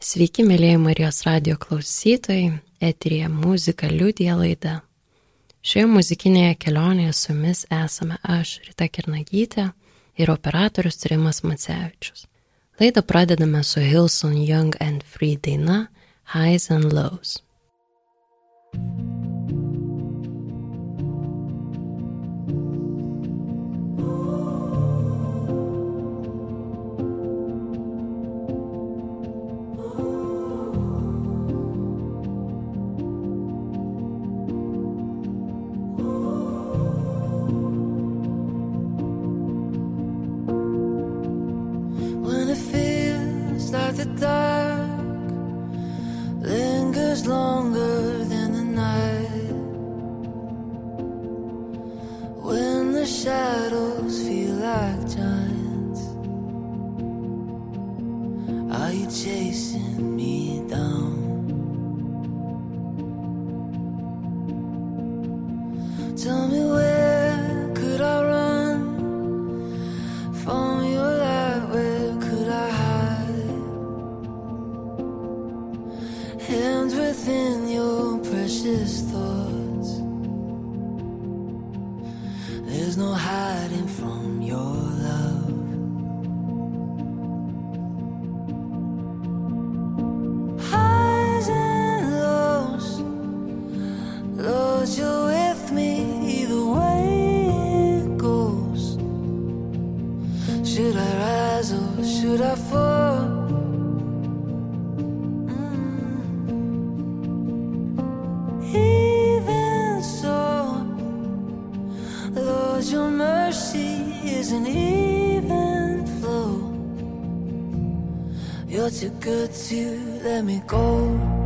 Sveiki, mėlyje Marijos radio klausytojai, eterija muzika liudija laida. Šioje muzikinėje kelionėje su jumis esame aš, Rita Kernagytė ir operatorius Rimas Macevičius. Laidą pradedame su Hilson Young and Free daina Highs and Lows. Should I rise or should I fall? Mm. Even so, Lord, your mercy is an even flow. You're too good to let me go.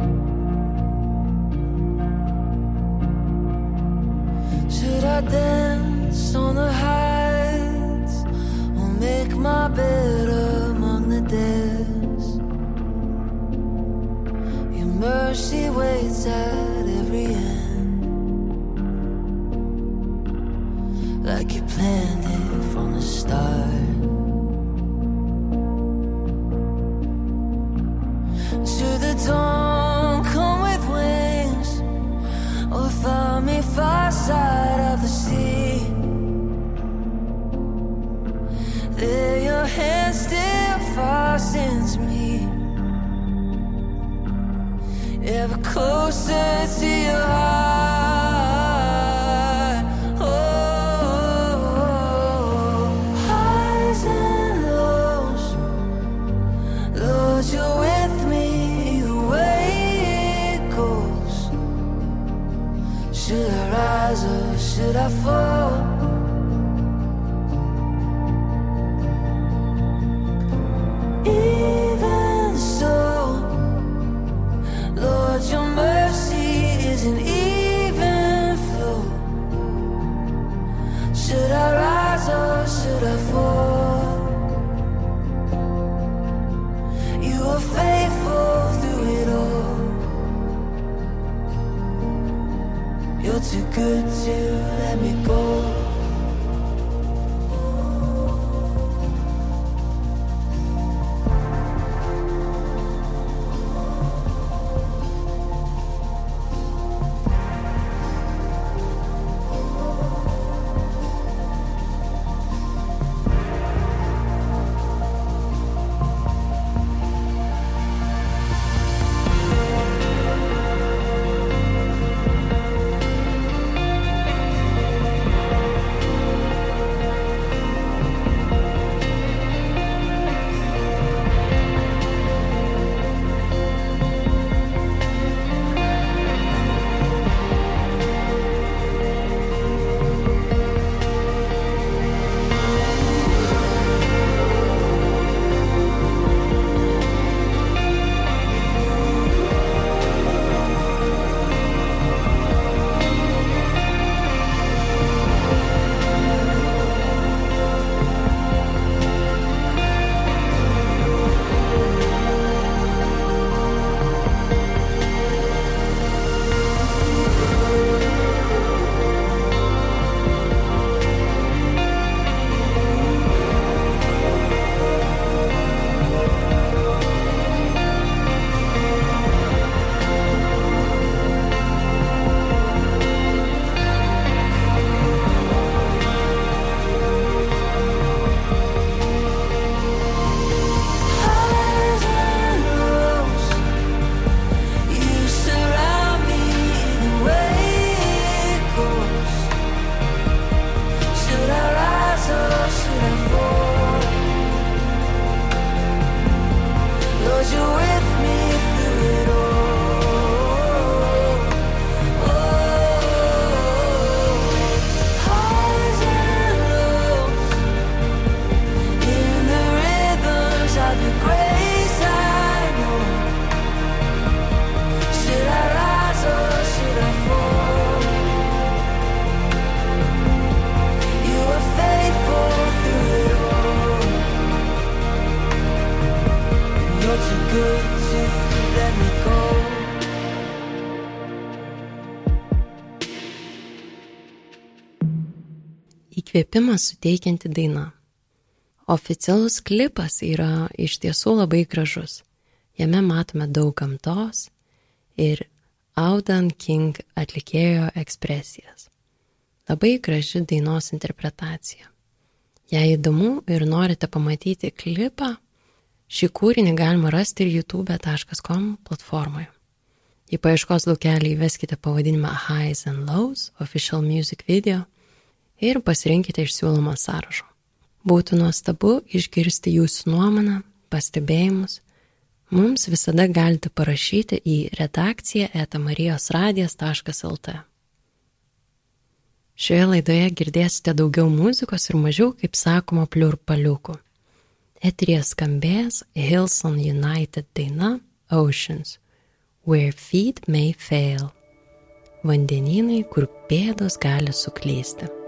Įkvėpimą suteikianti daina. Oficialus klipas yra iš tiesų labai gražus. Jame matome daug gamtos ir Audan King atlikėjo ekspresijas. Labai graži dainos interpretacija. Jei įdomu ir norite pamatyti klipą, šį kūrinį galima rasti ir youtube.com platformoje. Į paieškos laukelį įveskite pavadinimą Highs and Lows Official Music Video ir pasirinkite iš siūlomo sąrašo. Būtų nuostabu išgirsti jūsų nuomonę, pastebėjimus. Mums visada galite parašyti į redakciją etamarijosradijas.lt. Šioje laidoje girdėsite daugiau muzikos ir mažiau, kaip sakoma, pliurpaliukų. Etrija skambės Hilson United daina Oceans, Where Feet May Fail. Vandenynai, kur pėdos gali suklysti.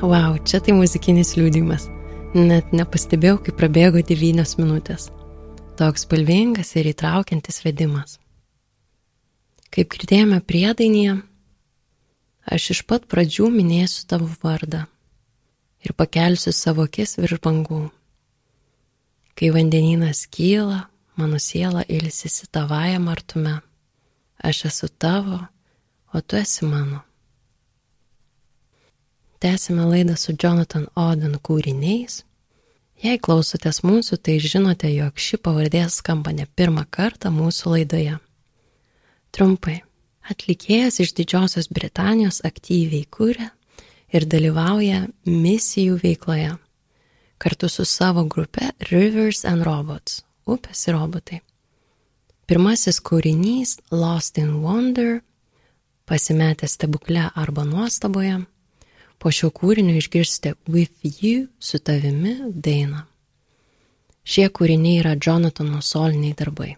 Wow, čia tai muzikinis liūdimas. Net nepastebėjau, kaip prabėgo devynios minutės. Toks spalvingas ir įtraukiantis vedimas. Kaip girdėjome priedainyje, aš iš pat pradžių minėsiu tavo vardą ir pakelsiu savo akis virš bangų. Kai vandenynas kyla, mano siela ilsisi tavajam artume. Aš esu tavo, o tu esi mano. Tęsime laidą su Jonathan Oden kūriniais. Jei klausotės mūsų, tai žinote, jog ši pavardė skamba ne pirmą kartą mūsų laidoje. Trumpai, atlikėjas iš Didžiosios Britanijos aktyviai kūrė ir dalyvauja misijų veikloje kartu su savo grupe Rivers and Robots - upės ir robotai. Pirmasis kūrinys Lost in Wonder - pasimetęs stebukle arba nuostaboje Po šio kūrinio išgirsite With You su tavimi dainą. Šie kūriniai yra Jonatano soliniai darbai.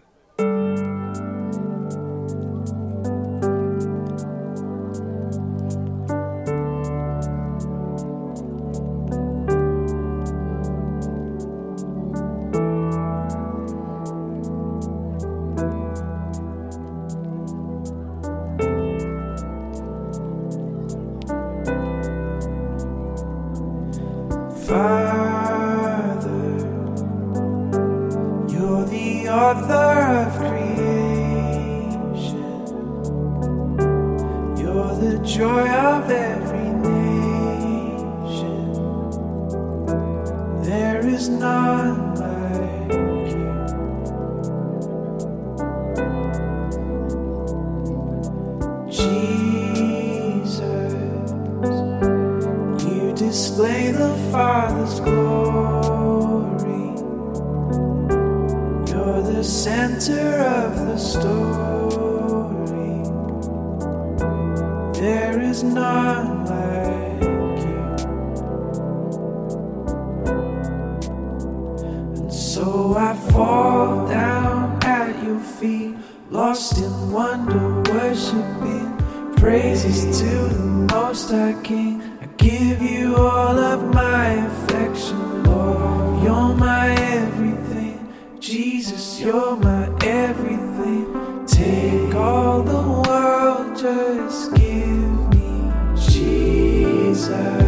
lost in wonder, worshiping praises to the Most High King. I give you all of my affection, Lord. You're my everything, Jesus. You're my everything. Take all the world, just give me Jesus.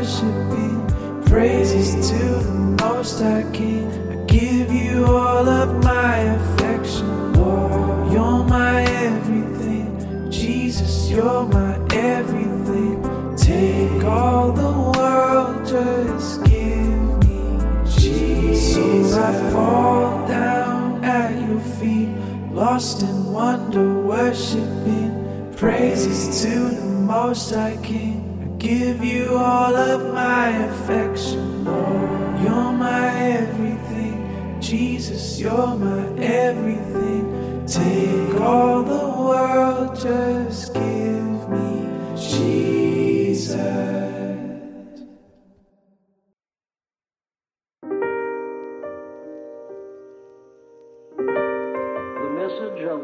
worshiping. Praises to the most I can. I give you all of my affection, Lord. You're my everything. Jesus, you're my everything. Take all the world, just give me Jesus. So I fall down at your feet, lost in wonder, worshiping. Praises to the most I can. Give you all of my affection, Lord. You're my everything. Jesus, you're my everything. Take all the world, just give me Jesus.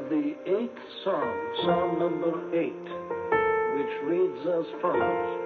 the eighth psalm, psalm number eight, which reads as follows.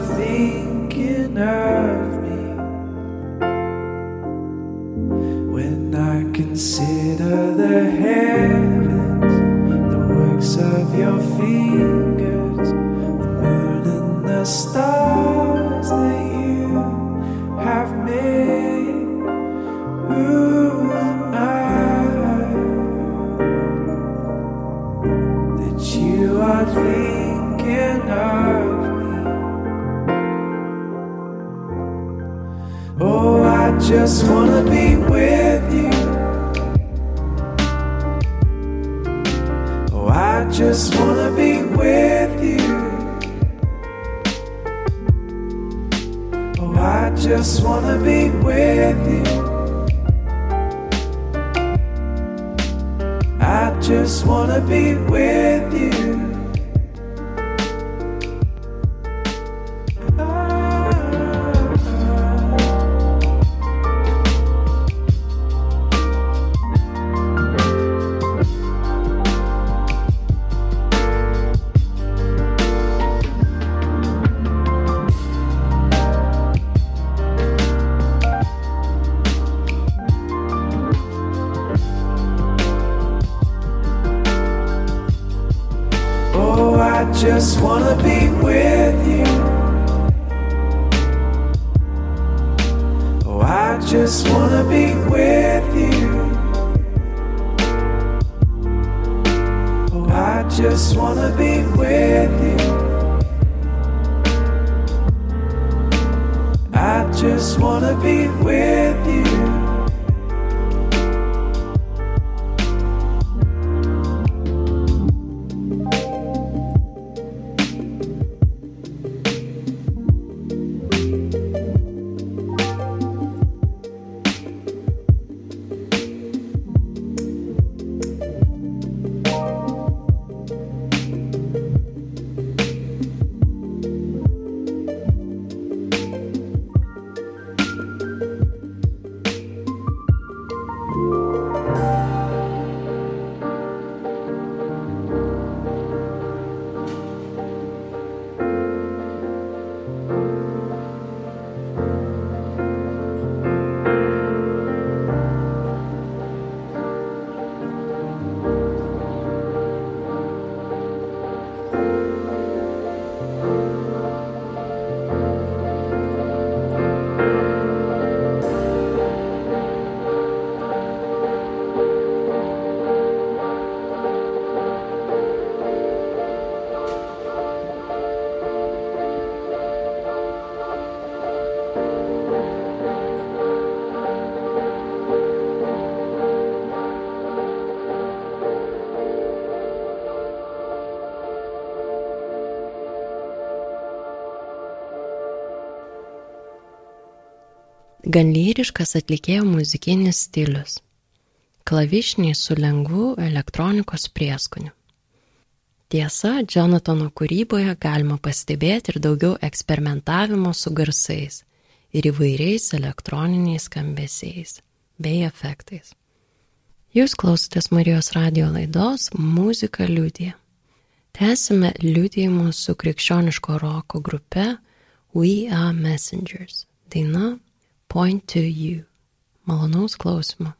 thinking of me when I consider the hair. just wanna be with gan lyriškas atlikėjo muzikinis stilius. Klavišniai su lengvu elektronikos prieskoniu. Tiesa, Jonatano kūryboje galima pastebėti ir daugiau eksperimentavimo su garsais ir įvairiais elektroniniais skambesiais bei efektais. Jūs klausotės Marijos radio laidos Muzika liūdė. Tęsime liūdėjimus su krikščioniško roko grupe We Are Messengers. Daina point to you. Malonaus klausimo.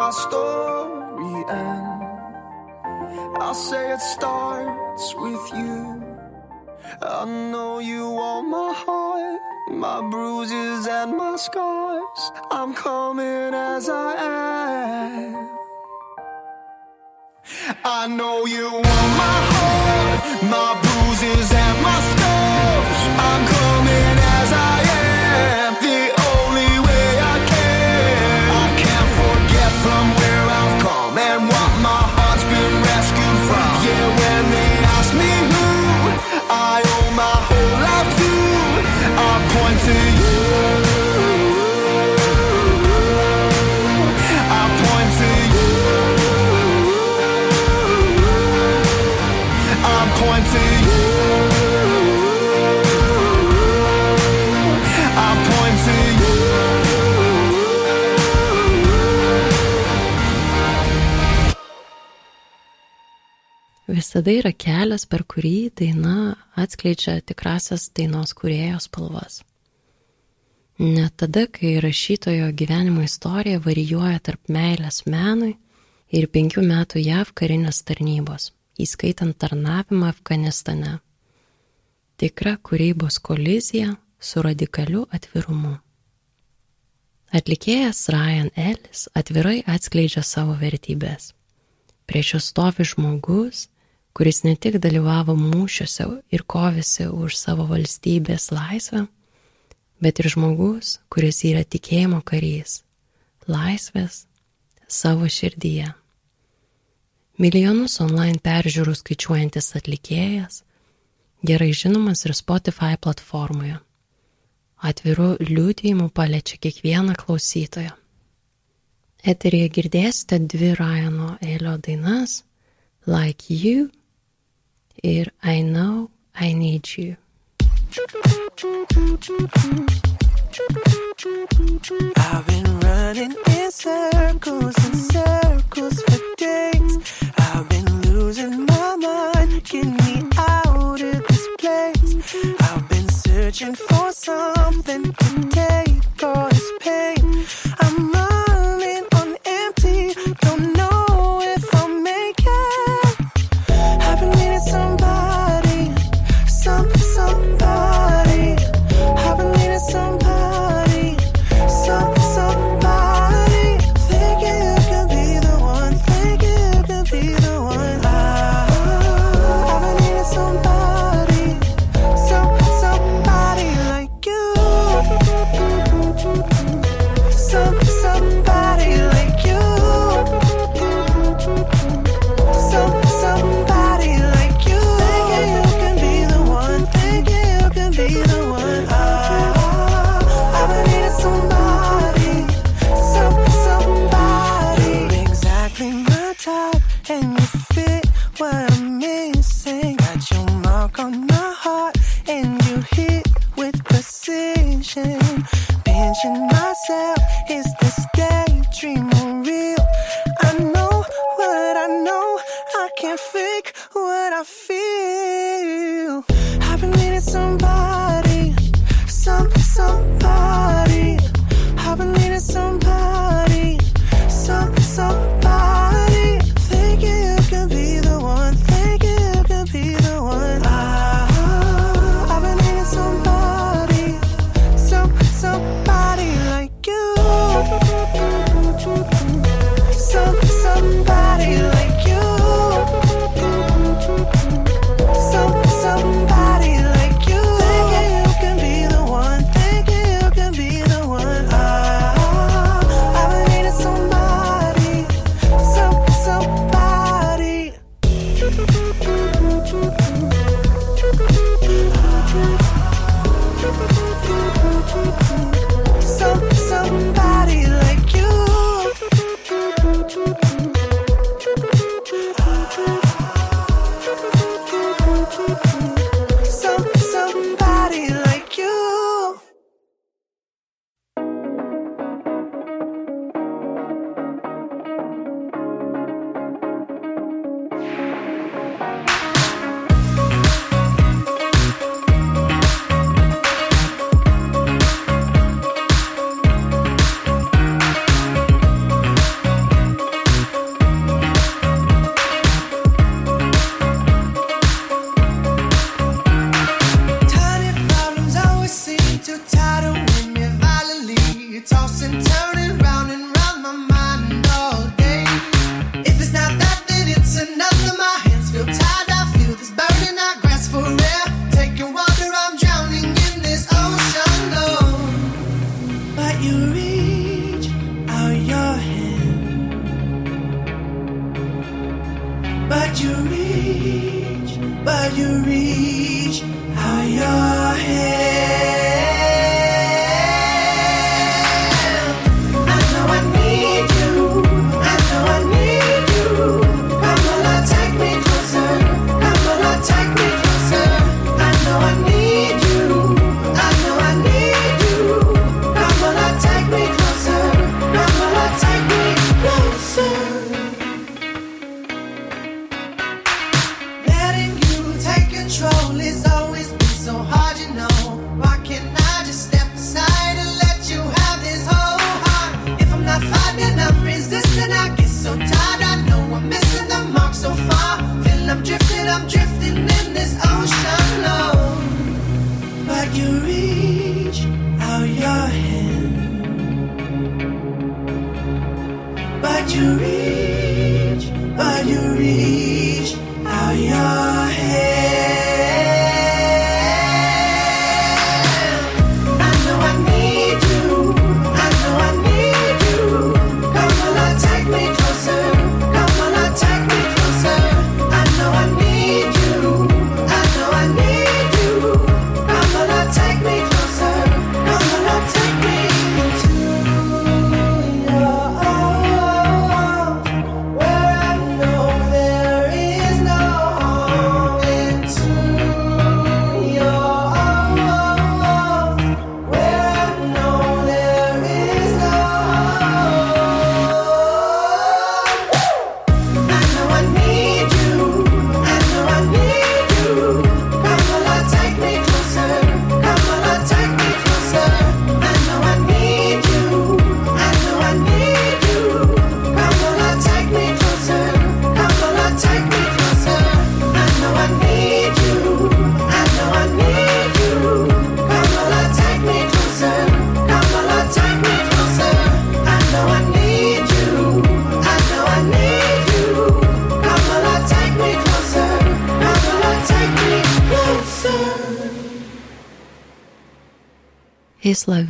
My story end? I say it starts with you. I know you want my heart, my bruises and my scars. I'm coming as I am. I know you want my heart, my bruises and my scars. I'm coming Visada yra kelias, per kurį daina atskleidžia tikrasias dainos kūrėjo spalvas. Net tada, kai rašytojo gyvenimo istorija varijuoja tarp meilės menui ir penkių metų JAV karinės tarnybos, įskaitant tarnavimą Afganistane. Tikra kūrybos kolizija su radikaliu atvirumu. Atlikėjas Ryan Ellis atvirai atskleidžia savo vertybės. Prieš jo stovi žmogus, kuris ne tik dalyvavo mūšiuose ir kovėsi už savo valstybės laisvę, bet ir žmogus, kuris yra tikėjimo karys, laisvės savo širdyje. Milijonus online peržiūrų skaičiuojantis atlikėjas, gerai žinomas ir Spotify platformoje. Atvirų liūdėjimų paliečia kiekvieną klausytoją. Eterėje girdėsite dvi Ryano Elio dainas Like You ir I Know I Need You. I've been running in circles and circles for days. I've been losing my mind. Get me out of this place. I've been searching for something to take all this pain. I'm running time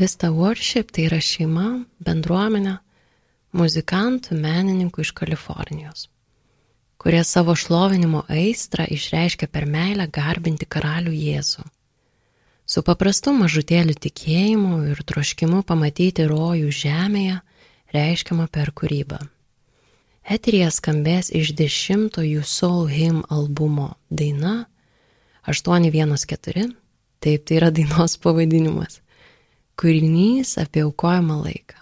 Vista Worship tai yra šeima, bendruomenė muzikantų, menininkų iš Kalifornijos, kurie savo šlovinimo aistrą išreiškia per meilę garbinti karalių Jėzų. Su paprastu mažutėliu tikėjimu ir troškimu pamatyti rojų žemėje reiškiama per kūrybą. Eterija skambės iš dešimtojų Soul Hymn albumo daina 814, taip tai yra dainos pavadinimas kūrinys apie aukojimą laiką.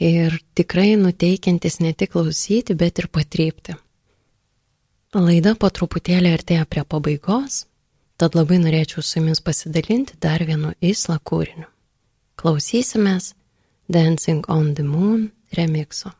ir tikrai nuteikiantis ne tik klausyti, bet ir patrypti. Laida po truputėlį artėja prie pabaigos, tad labai norėčiau su jumis pasidalinti dar vienu įsla kūriniu. Klausysimės Dancing on the Moon remixo.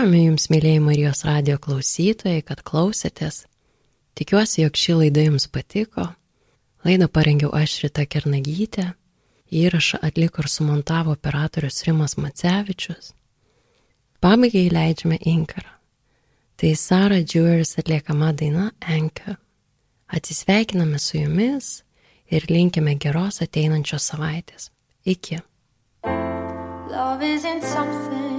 Dėkojame Jums, mėlyjei Marijos radio klausytojai, kad klausėtės. Tikiuosi, jog ši laida Jums patiko. Laidą parengiau aš Rita Kernagytė. Įrašą atliko ir sumontavo operatorius Rimas Macevičius. Pabaigai leidžiame inkarą. Tai Sara Jewers atliekama daina Anchor. Atsisveikiname su jumis ir linkime geros ateinančios savaitės. Iki. Love isn't something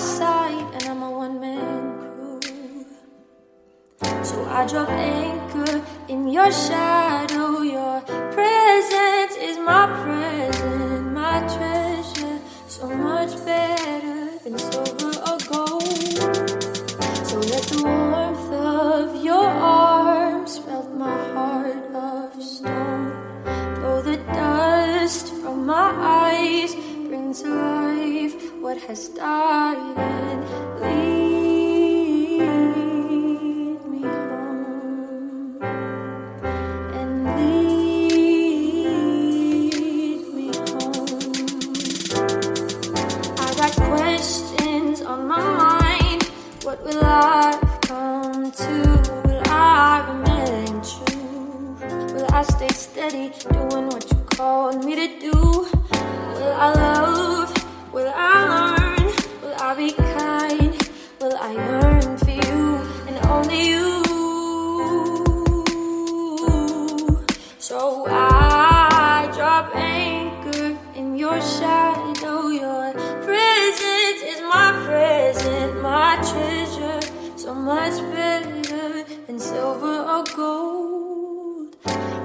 and I'm a one man crew. So I drop anchor in your shadow. Has died and lead me home. And lead me home. I got questions on my mind. What will life come to? Will I? Will I stay steady, doing what you called me to do? Will I love? Shadow. Your presence is my present, my treasure. So much better than silver or gold.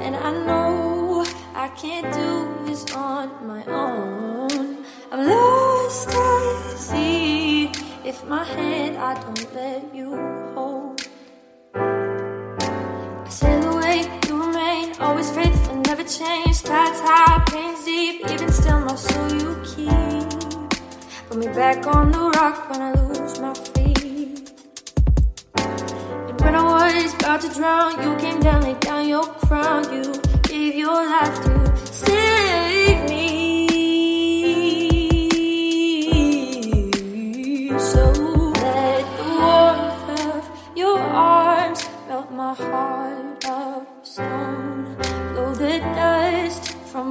And I know I can't do this on my own. I'm lost at sea if my hand I don't let you hold. Change. High, pains deep, even still, my soul you keep. Put me back on the rock when I lose my feet. And when I was about to drown, you came down, laid down your crown. You gave your life to save me.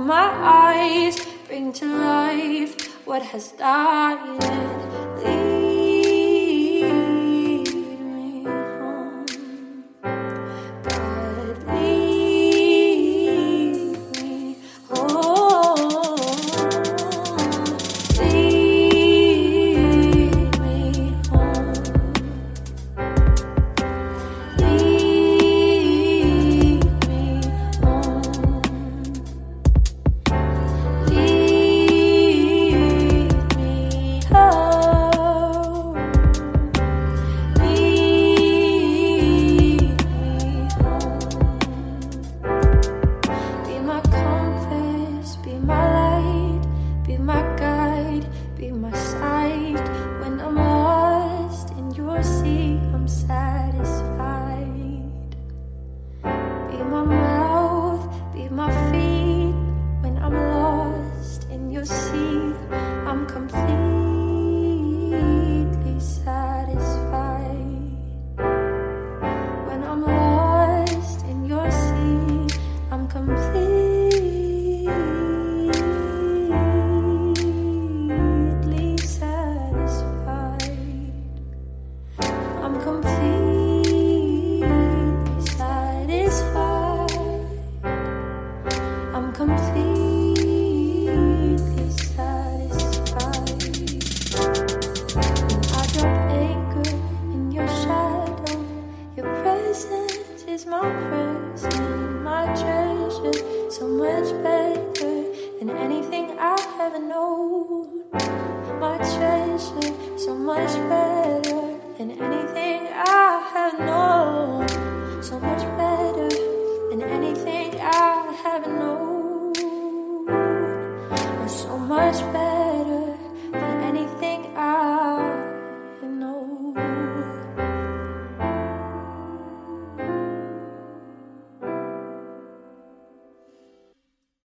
My eyes, bring to life what has died.